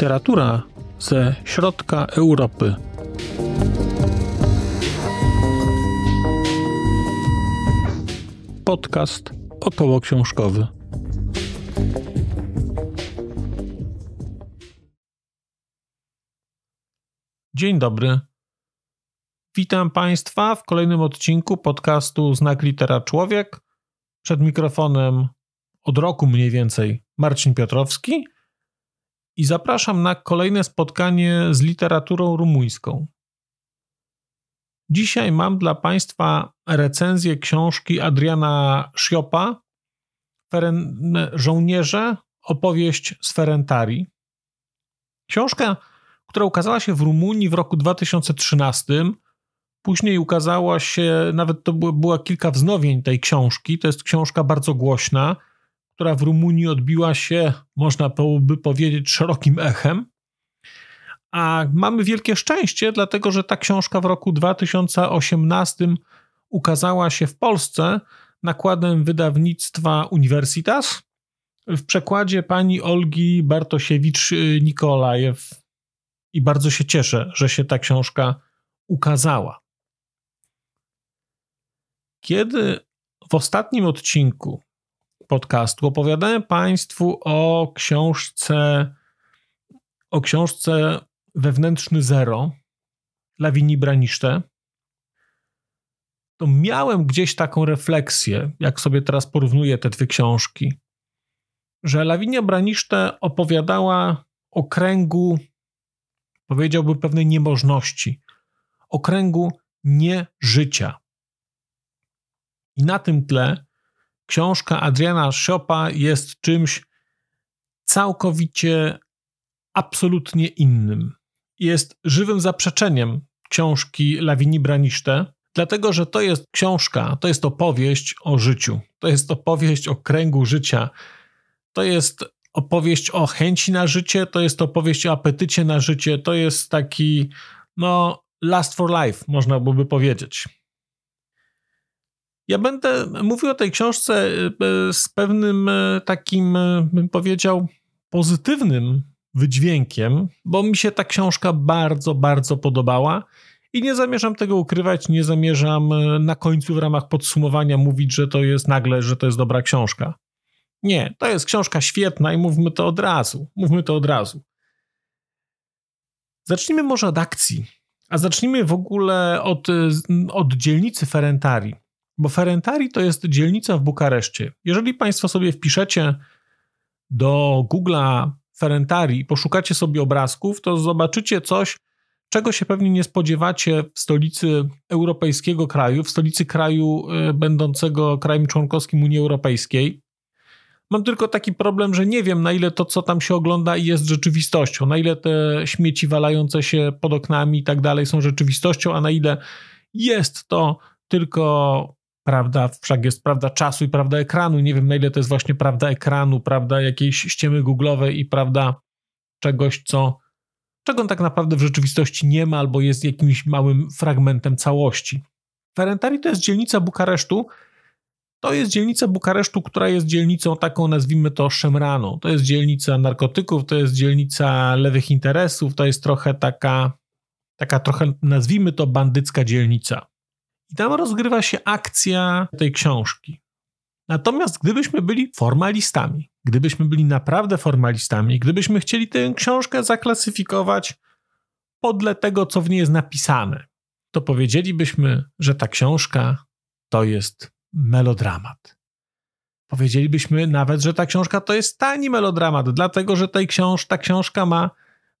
Literatura ze środka Europy. Podcast około książkowy. Dzień dobry. Witam Państwa w kolejnym odcinku podcastu Znak Litera Człowiek. Przed mikrofonem od roku mniej więcej Marcin Piotrowski i zapraszam na kolejne spotkanie z literaturą rumuńską. Dzisiaj mam dla Państwa recenzję książki Adriana Sciopa Żołnierze, opowieść z Ferentari. Książka, która ukazała się w Rumunii w roku 2013, później ukazała się, nawet to była kilka wznowień tej książki. To jest książka bardzo głośna która w Rumunii odbiła się, można by powiedzieć, szerokim echem. A mamy wielkie szczęście, dlatego że ta książka w roku 2018 ukazała się w Polsce nakładem wydawnictwa Universitas w przekładzie pani Olgi Bartosiewicz-Nikolajew. I bardzo się cieszę, że się ta książka ukazała. Kiedy w ostatnim odcinku podcastu opowiadałem Państwu o książce o książce Wewnętrzny Zero Lawini Braniszte, to miałem gdzieś taką refleksję, jak sobie teraz porównuję te dwie książki, że Lawinia Braniszte opowiadała o kręgu, powiedziałbym, pewnej niemożności, o kręgu nieżycia. I na tym tle książka Adriana Schopa jest czymś całkowicie, absolutnie innym. Jest żywym zaprzeczeniem książki Lawini Braniszte, dlatego że to jest książka, to jest opowieść o życiu, to jest opowieść o kręgu życia, to jest opowieść o chęci na życie, to jest opowieść o apetycie na życie, to jest taki, no, last for life, można byłoby powiedzieć. Ja będę mówił o tej książce e, z pewnym e, takim, e, bym powiedział, pozytywnym wydźwiękiem, bo mi się ta książka bardzo, bardzo podobała. I nie zamierzam tego ukrywać, nie zamierzam na końcu w ramach podsumowania mówić, że to jest nagle, że to jest dobra książka. Nie, to jest książka świetna i mówmy to od razu. Mówmy to od razu. Zacznijmy może od akcji, a zacznijmy w ogóle od, od dzielnicy Ferentari bo Ferentari to jest dzielnica w Bukareszcie. Jeżeli Państwo sobie wpiszecie do Google'a Ferentari i poszukacie sobie obrazków, to zobaczycie coś, czego się pewnie nie spodziewacie w stolicy europejskiego kraju, w stolicy kraju e, będącego krajem członkowskim Unii Europejskiej. Mam tylko taki problem, że nie wiem, na ile to, co tam się ogląda, jest rzeczywistością, na ile te śmieci walające się pod oknami i tak dalej są rzeczywistością, a na ile jest to tylko prawda, wszak jest prawda czasu i prawda ekranu. Nie wiem, na ile to jest właśnie prawda ekranu, prawda jakiejś ściemy googlowej i prawda czegoś, co czego tak naprawdę w rzeczywistości nie ma albo jest jakimś małym fragmentem całości. Ferentari to jest dzielnica Bukaresztu. To jest dzielnica Bukaresztu, która jest dzielnicą taką, nazwijmy to, szemraną. To jest dzielnica narkotyków, to jest dzielnica lewych interesów, to jest trochę taka, taka trochę, nazwijmy to, bandycka dzielnica. I tam rozgrywa się akcja tej książki. Natomiast gdybyśmy byli formalistami, gdybyśmy byli naprawdę formalistami, gdybyśmy chcieli tę książkę zaklasyfikować podle tego, co w niej jest napisane, to powiedzielibyśmy, że ta książka to jest melodramat. Powiedzielibyśmy nawet, że ta książka to jest tani melodramat, dlatego że tej książ ta książka ma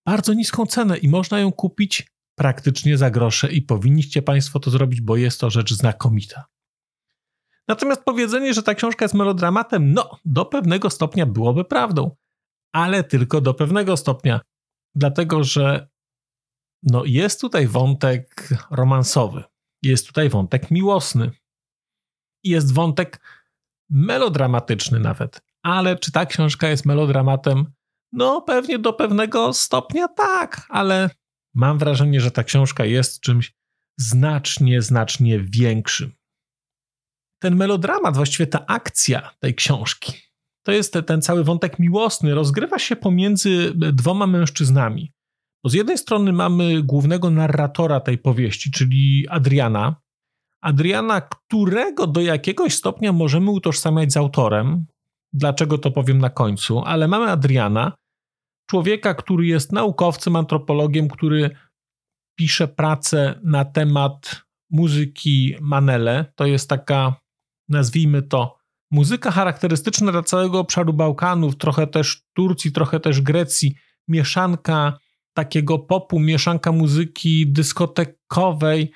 bardzo niską cenę i można ją kupić praktycznie za grosze i powinniście Państwo to zrobić, bo jest to rzecz znakomita. Natomiast powiedzenie, że ta książka jest melodramatem, no, do pewnego stopnia byłoby prawdą, ale tylko do pewnego stopnia, dlatego że no, jest tutaj wątek romansowy, jest tutaj wątek miłosny, jest wątek melodramatyczny nawet. Ale czy ta książka jest melodramatem? No, pewnie do pewnego stopnia tak, ale Mam wrażenie, że ta książka jest czymś znacznie, znacznie większym. Ten melodramat, właściwie ta akcja tej książki, to jest ten cały wątek miłosny, rozgrywa się pomiędzy dwoma mężczyznami. Bo z jednej strony mamy głównego narratora tej powieści, czyli Adriana. Adriana, którego do jakiegoś stopnia możemy utożsamiać z autorem. Dlaczego to powiem na końcu, ale mamy Adriana, człowieka, który jest naukowcem, antropologiem, który pisze pracę na temat muzyki Manele. To jest taka, nazwijmy to, muzyka charakterystyczna dla całego obszaru Bałkanów, trochę też Turcji, trochę też Grecji, mieszanka takiego popu, mieszanka muzyki dyskotekowej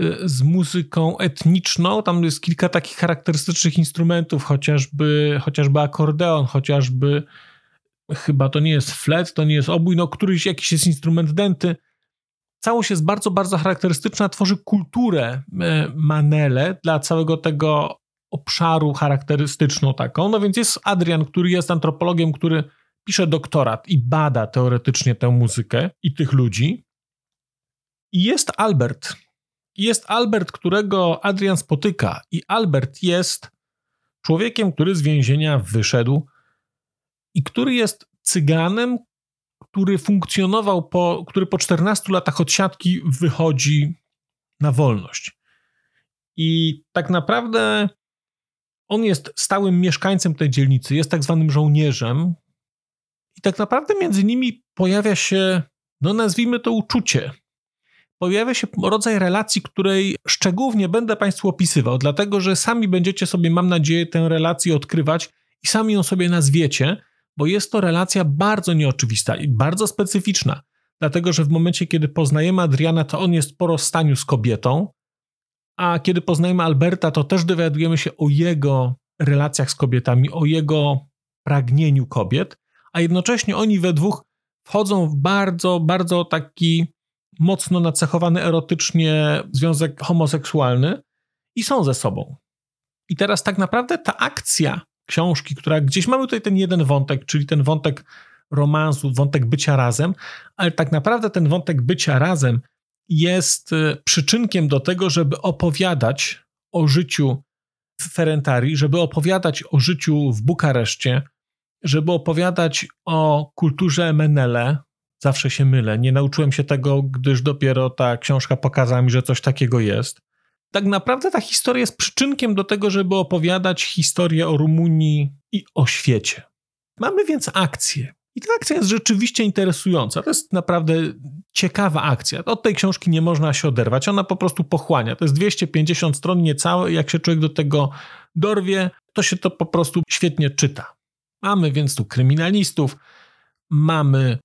y, z muzyką etniczną. Tam jest kilka takich charakterystycznych instrumentów, chociażby, chociażby akordeon, chociażby chyba to nie jest flet, to nie jest obój, no któryś jakiś jest instrument denty. Całość jest bardzo, bardzo charakterystyczna, tworzy kulturę e, Manele dla całego tego obszaru charakterystyczną taką. No więc jest Adrian, który jest antropologiem, który pisze doktorat i bada teoretycznie tę muzykę i tych ludzi. I jest Albert. Jest Albert, którego Adrian spotyka. I Albert jest człowiekiem, który z więzienia wyszedł i który jest cyganem, który funkcjonował po, który po 14 latach odsiadki wychodzi na wolność. I tak naprawdę on jest stałym mieszkańcem tej dzielnicy, jest tak zwanym żołnierzem. I tak naprawdę między nimi pojawia się, no nazwijmy to uczucie. Pojawia się rodzaj relacji, której szczegółów nie będę Państwu opisywał, dlatego że sami będziecie sobie, mam nadzieję, tę relację odkrywać i sami ją sobie nazwiecie, bo jest to relacja bardzo nieoczywista i bardzo specyficzna. Dlatego, że w momencie, kiedy poznajemy Adriana, to on jest po rozstaniu z kobietą, a kiedy poznajemy Alberta, to też dowiadujemy się o jego relacjach z kobietami, o jego pragnieniu kobiet, a jednocześnie oni we dwóch wchodzą w bardzo, bardzo taki mocno nacechowany erotycznie związek homoseksualny i są ze sobą. I teraz tak naprawdę ta akcja książki, która gdzieś mamy tutaj ten jeden wątek, czyli ten wątek romansu, wątek bycia razem, ale tak naprawdę ten wątek bycia razem jest e, przyczynkiem do tego, żeby opowiadać o życiu w Ferentari, żeby opowiadać o życiu w Bukareszcie, żeby opowiadać o kulturze Menele. Zawsze się mylę. Nie nauczyłem się tego, gdyż dopiero ta książka pokazała mi, że coś takiego jest. Tak naprawdę ta historia jest przyczynkiem do tego, żeby opowiadać historię o Rumunii i o świecie. Mamy więc akcję. I ta akcja jest rzeczywiście interesująca. To jest naprawdę ciekawa akcja. Od tej książki nie można się oderwać. Ona po prostu pochłania. To jest 250 stron niecałe. Jak się człowiek do tego dorwie, to się to po prostu świetnie czyta. Mamy więc tu kryminalistów, mamy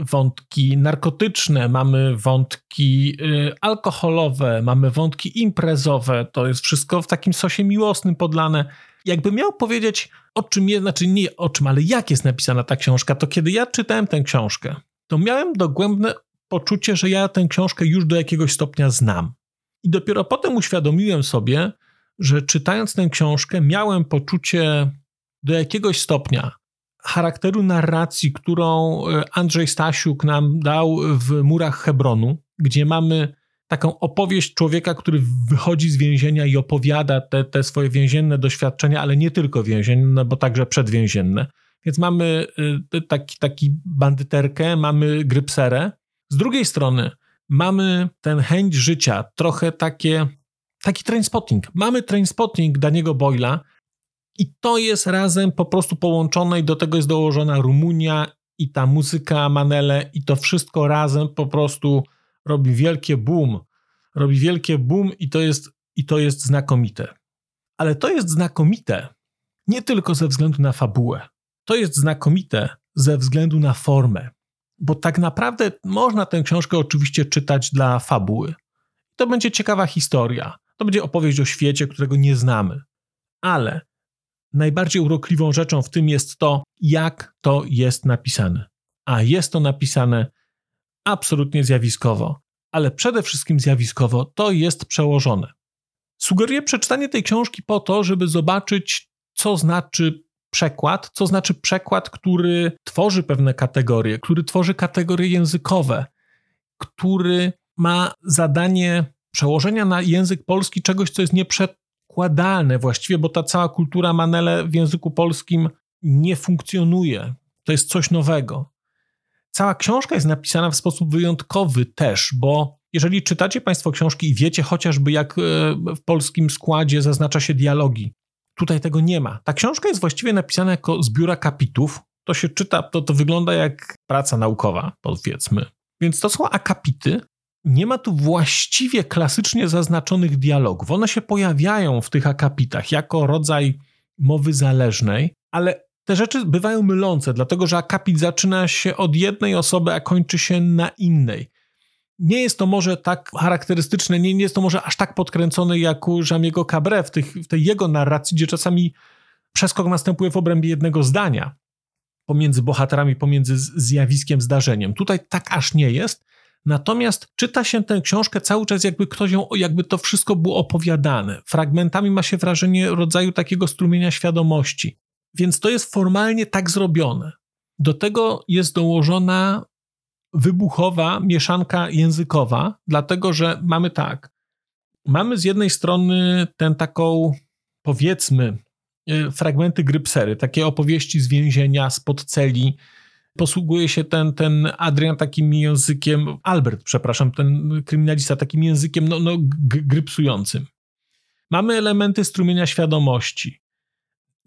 wątki narkotyczne, mamy wątki y, alkoholowe, mamy wątki imprezowe. To jest wszystko w takim sosie miłosnym podlane. Jakby miał powiedzieć, o czym jest, znaczy nie o czym, ale jak jest napisana ta książka, to kiedy ja czytałem tę książkę, to miałem dogłębne poczucie, że ja tę książkę już do jakiegoś stopnia znam. I dopiero potem uświadomiłem sobie, że czytając tę książkę, miałem poczucie do jakiegoś stopnia charakteru narracji, którą e, Andrzej Stasiuk nam dał w Murach Hebronu, gdzie mamy taką opowieść człowieka, który wychodzi z więzienia i opowiada te, te swoje więzienne doświadczenia, ale nie tylko więzienne, bo także przedwięzienne. Więc mamy e, taki, taki bandyterkę, mamy grypserę. Z drugiej strony mamy ten chęć życia, trochę takie, taki trainspotting. Mamy trainspotting Daniego Boyla, i to jest razem po prostu połączone i do tego jest dołożona Rumunia i ta muzyka Manele i to wszystko razem po prostu robi wielkie boom. Robi wielkie boom i to jest, i to jest znakomite. Ale to jest znakomite nie tylko ze względu na fabułę. To jest znakomite ze względu na formę. Bo tak naprawdę można tę książkę oczywiście czytać dla fabuły. To będzie ciekawa historia. To będzie opowieść o świecie, którego nie znamy. Ale najbardziej urokliwą rzeczą w tym jest to, jak to jest napisane. A jest to napisane absolutnie zjawiskowo, ale przede wszystkim zjawiskowo to jest przełożone. Sugeruję przeczytanie tej książki po to, żeby zobaczyć, co znaczy przekład, co znaczy przekład, który tworzy pewne kategorie, który tworzy kategorie językowe, który ma zadanie przełożenia na język polski czegoś, co jest nieprzed, przekładalne właściwie, bo ta cała kultura Manele w języku polskim nie funkcjonuje. To jest coś nowego. Cała książka jest napisana w sposób wyjątkowy też, bo jeżeli czytacie Państwo książki i wiecie chociażby, jak e, w polskim składzie zaznacza się dialogi, tutaj tego nie ma. Ta książka jest właściwie napisana jako zbiór akapitów. To się czyta, to, to wygląda jak praca naukowa, powiedzmy. Więc to są akapity. Nie ma tu właściwie klasycznie zaznaczonych dialogów. One się pojawiają w tych akapitach jako rodzaj mowy zależnej, ale te rzeczy bywają mylące, dlatego że akapit zaczyna się od jednej osoby, a kończy się na innej. Nie jest to może tak charakterystyczne, nie, nie jest to może aż tak podkręcone jak u Jamiego Cabré w, tych, w tej jego narracji, gdzie czasami przeskok następuje w obrębie jednego zdania pomiędzy bohaterami, pomiędzy zjawiskiem, zdarzeniem. Tutaj tak aż nie jest. Natomiast czyta się tę książkę cały czas, jakby ktoś ją, jakby to wszystko było opowiadane. Fragmentami ma się wrażenie rodzaju takiego strumienia świadomości. Więc to jest formalnie tak zrobione. Do tego jest dołożona wybuchowa mieszanka językowa, dlatego że mamy tak. Mamy z jednej strony tę taką, powiedzmy, e, fragmenty grypsery, takie opowieści z więzienia, spod celi. Posługuje się ten, ten Adrian takim językiem, Albert, przepraszam, ten kryminalista takim językiem no, no, grypsującym. Mamy elementy strumienia świadomości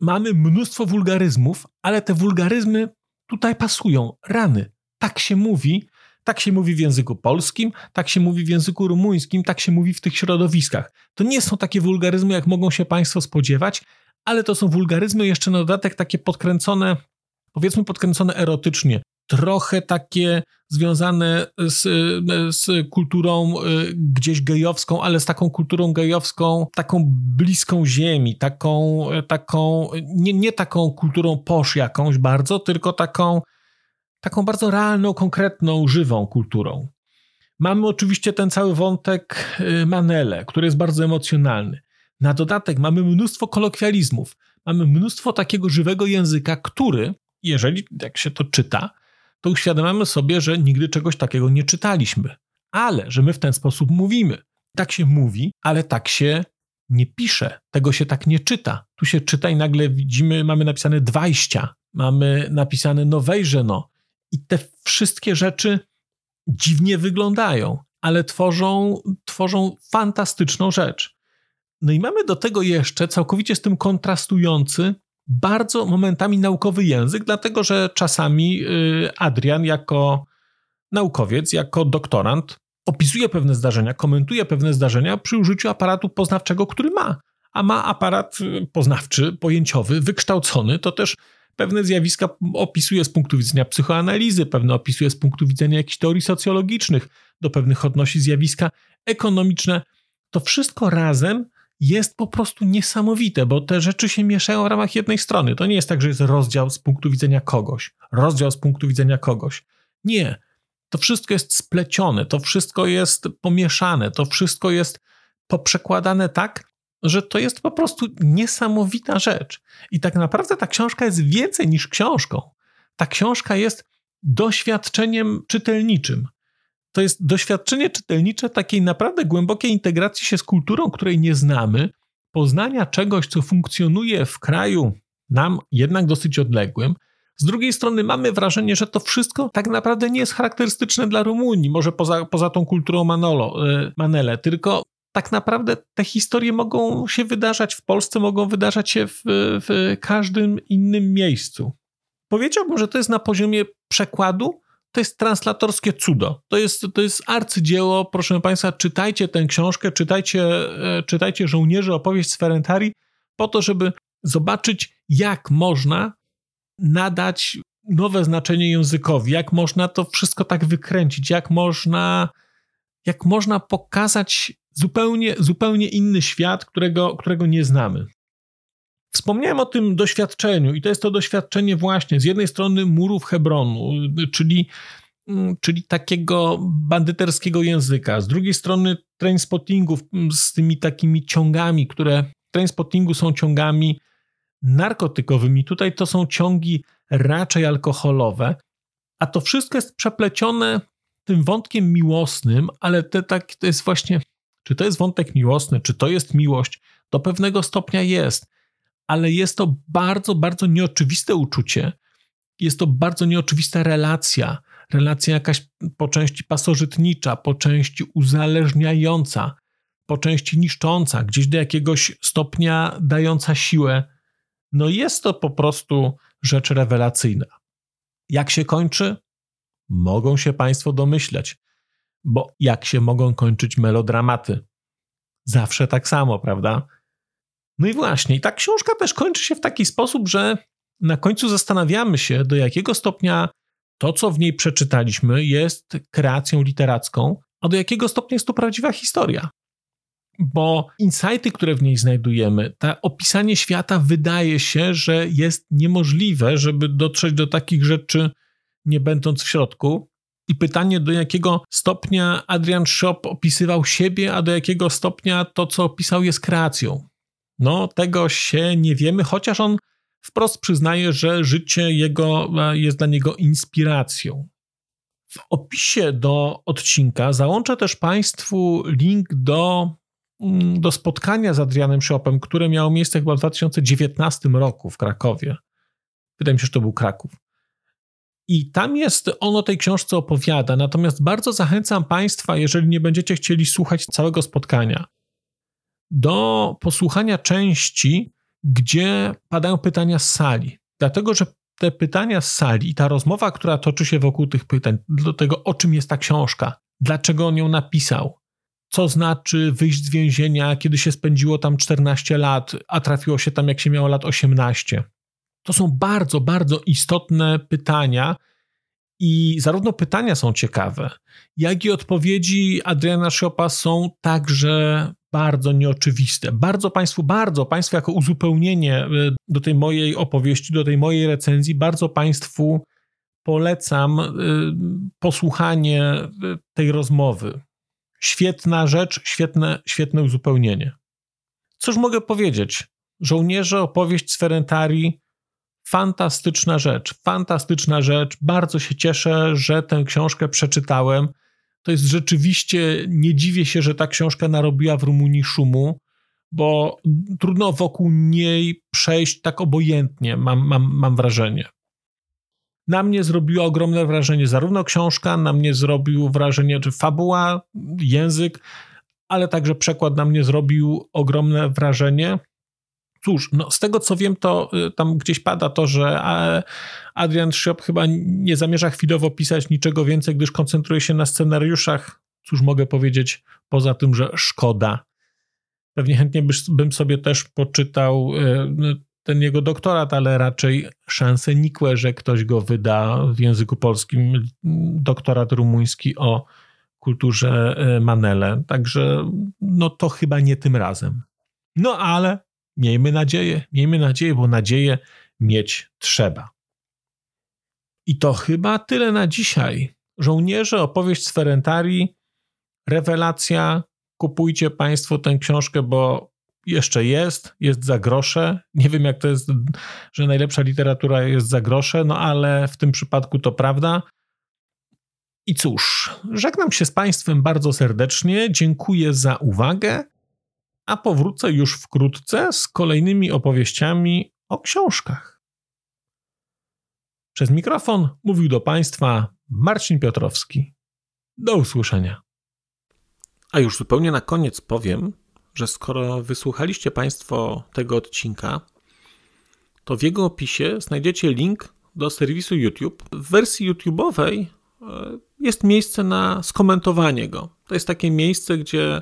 mamy mnóstwo wulgaryzmów, ale te wulgaryzmy tutaj pasują. Rany. Tak się mówi. Tak się mówi w języku polskim, tak się mówi w języku rumuńskim, tak się mówi w tych środowiskach. To nie są takie wulgaryzmy, jak mogą się Państwo spodziewać, ale to są wulgaryzmy jeszcze na dodatek takie podkręcone, powiedzmy podkręcone erotycznie trochę takie związane z, z kulturą y, gdzieś gejowską, ale z taką kulturą gejowską, taką bliską ziemi, taką, taką nie, nie taką kulturą posz jakąś bardzo, tylko taką, taką bardzo realną, konkretną, żywą kulturą. Mamy oczywiście ten cały wątek y, Manele, który jest bardzo emocjonalny. Na dodatek mamy mnóstwo kolokwializmów, mamy mnóstwo takiego żywego języka, który, jeżeli jak się to czyta, to uświadamiamy sobie, że nigdy czegoś takiego nie czytaliśmy. Ale że my w ten sposób mówimy. Tak się mówi, ale tak się nie pisze. Tego się tak nie czyta. Tu się czyta i nagle widzimy, mamy napisane dwajścia, mamy napisane nowejrzeno. I te wszystkie rzeczy dziwnie wyglądają, ale tworzą, tworzą fantastyczną rzecz. No i mamy do tego jeszcze całkowicie z tym kontrastujący bardzo momentami naukowy język, dlatego że czasami y, Adrian jako naukowiec, jako doktorant opisuje pewne zdarzenia, komentuje pewne zdarzenia przy użyciu aparatu poznawczego, który ma. A ma aparat y, poznawczy, pojęciowy, wykształcony, to też pewne zjawiska opisuje z punktu widzenia psychoanalizy, pewne opisuje z punktu widzenia jakichś teorii socjologicznych, do pewnych odnosi zjawiska ekonomiczne. To wszystko razem jest po prostu niesamowite, bo te rzeczy się mieszają w ramach jednej strony. To nie jest tak, że jest rozdział z punktu widzenia kogoś, rozdział z punktu widzenia kogoś. Nie. To wszystko jest splecione, to wszystko jest pomieszane, to wszystko jest poprzekładane tak, że to jest po prostu niesamowita rzecz. I tak naprawdę ta książka jest więcej niż książką. Ta książka jest doświadczeniem czytelniczym to jest doświadczenie czytelnicze takiej naprawdę głębokiej integracji się z kulturą, której nie znamy, poznania czegoś, co funkcjonuje w kraju nam jednak dosyć odległym. Z drugiej strony mamy wrażenie, że to wszystko tak naprawdę nie jest charakterystyczne dla Rumunii, może poza, poza tą kulturą Manolo, e, Manele, tylko tak naprawdę te historie mogą się wydarzać w Polsce, mogą wydarzać się w, w każdym innym miejscu. Powiedziałbym, że to jest na poziomie przekładu, to jest translatorskie cudo. To jest, to jest arcydzieło, proszę Państwa, czytajcie tę książkę, czytajcie, e, czytajcie Żołnierzy, opowieść z Ferentari, po to, żeby zobaczyć, jak można nadać nowe znaczenie językowi, jak można to wszystko tak wykręcić, jak można, jak można pokazać zupełnie, zupełnie inny świat, którego, którego nie znamy. Wspomniałem o tym doświadczeniu, i to jest to doświadczenie właśnie z jednej strony murów Hebronu, czyli, mm, czyli takiego bandyterskiego języka, z drugiej strony trainspottingów mm, z tymi takimi ciągami, które trainspottingu są ciągami narkotykowymi. Tutaj to są ciągi raczej alkoholowe, a to wszystko jest przeplecione tym wątkiem miłosnym, ale te, tak, to jest właśnie, czy to jest wątek miłosny, czy to jest miłość, do pewnego stopnia jest ale jest to bardzo, bardzo nieoczywiste uczucie. Jest to bardzo nieoczywista relacja. Relacja jakaś po części pasożytnicza, po części uzależniająca, po części niszcząca, gdzieś do jakiegoś stopnia dająca siłę. No jest to po prostu rzecz rewelacyjna. Jak się kończy? Mogą się Państwo domyśleć, bo jak się mogą kończyć melodramaty? Zawsze tak samo, prawda? No i właśnie, i ta książka też kończy się w taki sposób, że na końcu zastanawiamy się, do jakiego stopnia to, co w niej przeczytaliśmy, jest kreacją literacką, a do jakiego stopnia jest to prawdziwa historia. Bo insighty, które w niej znajdujemy, to opisanie świata wydaje się, że jest niemożliwe, żeby dotrzeć do takich rzeczy, nie będąc w środku. I pytanie, do jakiego stopnia Adrian Shop opisywał siebie, a do jakiego stopnia to, co opisał, jest kreacją. No, tego się nie wiemy, chociaż on wprost przyznaje, że życie jego e, jest dla niego inspiracją. W opisie do odcinka załączę też Państwu link do, mm, do spotkania z Adrianem Shopem, które miało miejsce chyba w 2019 roku w Krakowie. Wydaje mi się, że to był Kraków. I tam jest, on o tej książce opowiada, natomiast bardzo zachęcam Państwa, jeżeli nie będziecie chcieli słuchać całego spotkania, do posłuchania części, gdzie padają pytania z sali. Dlatego, że te pytania z sali i ta rozmowa, która toczy się wokół tych pytań, do tego, o czym jest ta książka, dlaczego on ją napisał, co znaczy wyjść z więzienia, kiedy się spędziło tam 14 lat, a trafiło się tam, jak się miało lat 18. To są bardzo, bardzo istotne pytania. I zarówno pytania są ciekawe, jak i odpowiedzi Adriana Szopa są także bardzo nieoczywiste. Bardzo Państwu, bardzo Państwu jako uzupełnienie e, do tej mojej opowieści, do tej mojej recenzji, bardzo Państwu polecam e, posłuchanie e, tej rozmowy. Świetna rzecz, świetne, świetne uzupełnienie. Cóż mogę powiedzieć? Żołnierze, opowieść z Ferentari, fantastyczna rzecz, fantastyczna rzecz. Bardzo się cieszę, że tę książkę przeczytałem to jest rzeczywiście, nie dziwię się, że ta książka narobiła w Rumunii szumu, bo trudno wokół niej przejść tak obojętnie, mam, mam, mam wrażenie. Na mnie zrobiła ogromne wrażenie zarówno książka, na mnie zrobił wrażenie, czy fabuła, język, ale także przekład na mnie zrobił ogromne wrażenie. Cóż, no z tego co wiem, to y, tam gdzieś pada to, że Adrian Schiop chyba nie zamierza chwilowo pisać niczego więcej, gdyż koncentruje się na scenariuszach. Cóż mogę powiedzieć, poza tym, że szkoda. Pewnie chętnie bym sobie też poczytał y, no, ten jego doktorat, ale raczej szanse nikłe, że ktoś go wyda w języku polskim. Doktorat rumuński o kulturze y, Manele. Także no to chyba nie tym razem. No ale Miejmy nadzieję, miejmy nadzieję, bo nadzieję mieć trzeba. I to chyba tyle na dzisiaj. Żołnierze, opowieść z Ferentarii, rewelacja. Kupujcie Państwo tę książkę, bo jeszcze jest, jest za grosze. Nie wiem, jak to jest, że najlepsza literatura jest za grosze, no ale w tym przypadku to prawda. I cóż, żegnam się z Państwem bardzo serdecznie. Dziękuję za uwagę a powrócę już wkrótce z kolejnymi opowieściami o książkach. Przez mikrofon mówił do Państwa Marcin Piotrowski. Do usłyszenia. A już zupełnie na koniec powiem, że skoro wysłuchaliście Państwo tego odcinka, to w jego opisie znajdziecie link do serwisu YouTube. W wersji YouTube'owej e, jest miejsce na skomentowanie go. To jest takie miejsce, gdzie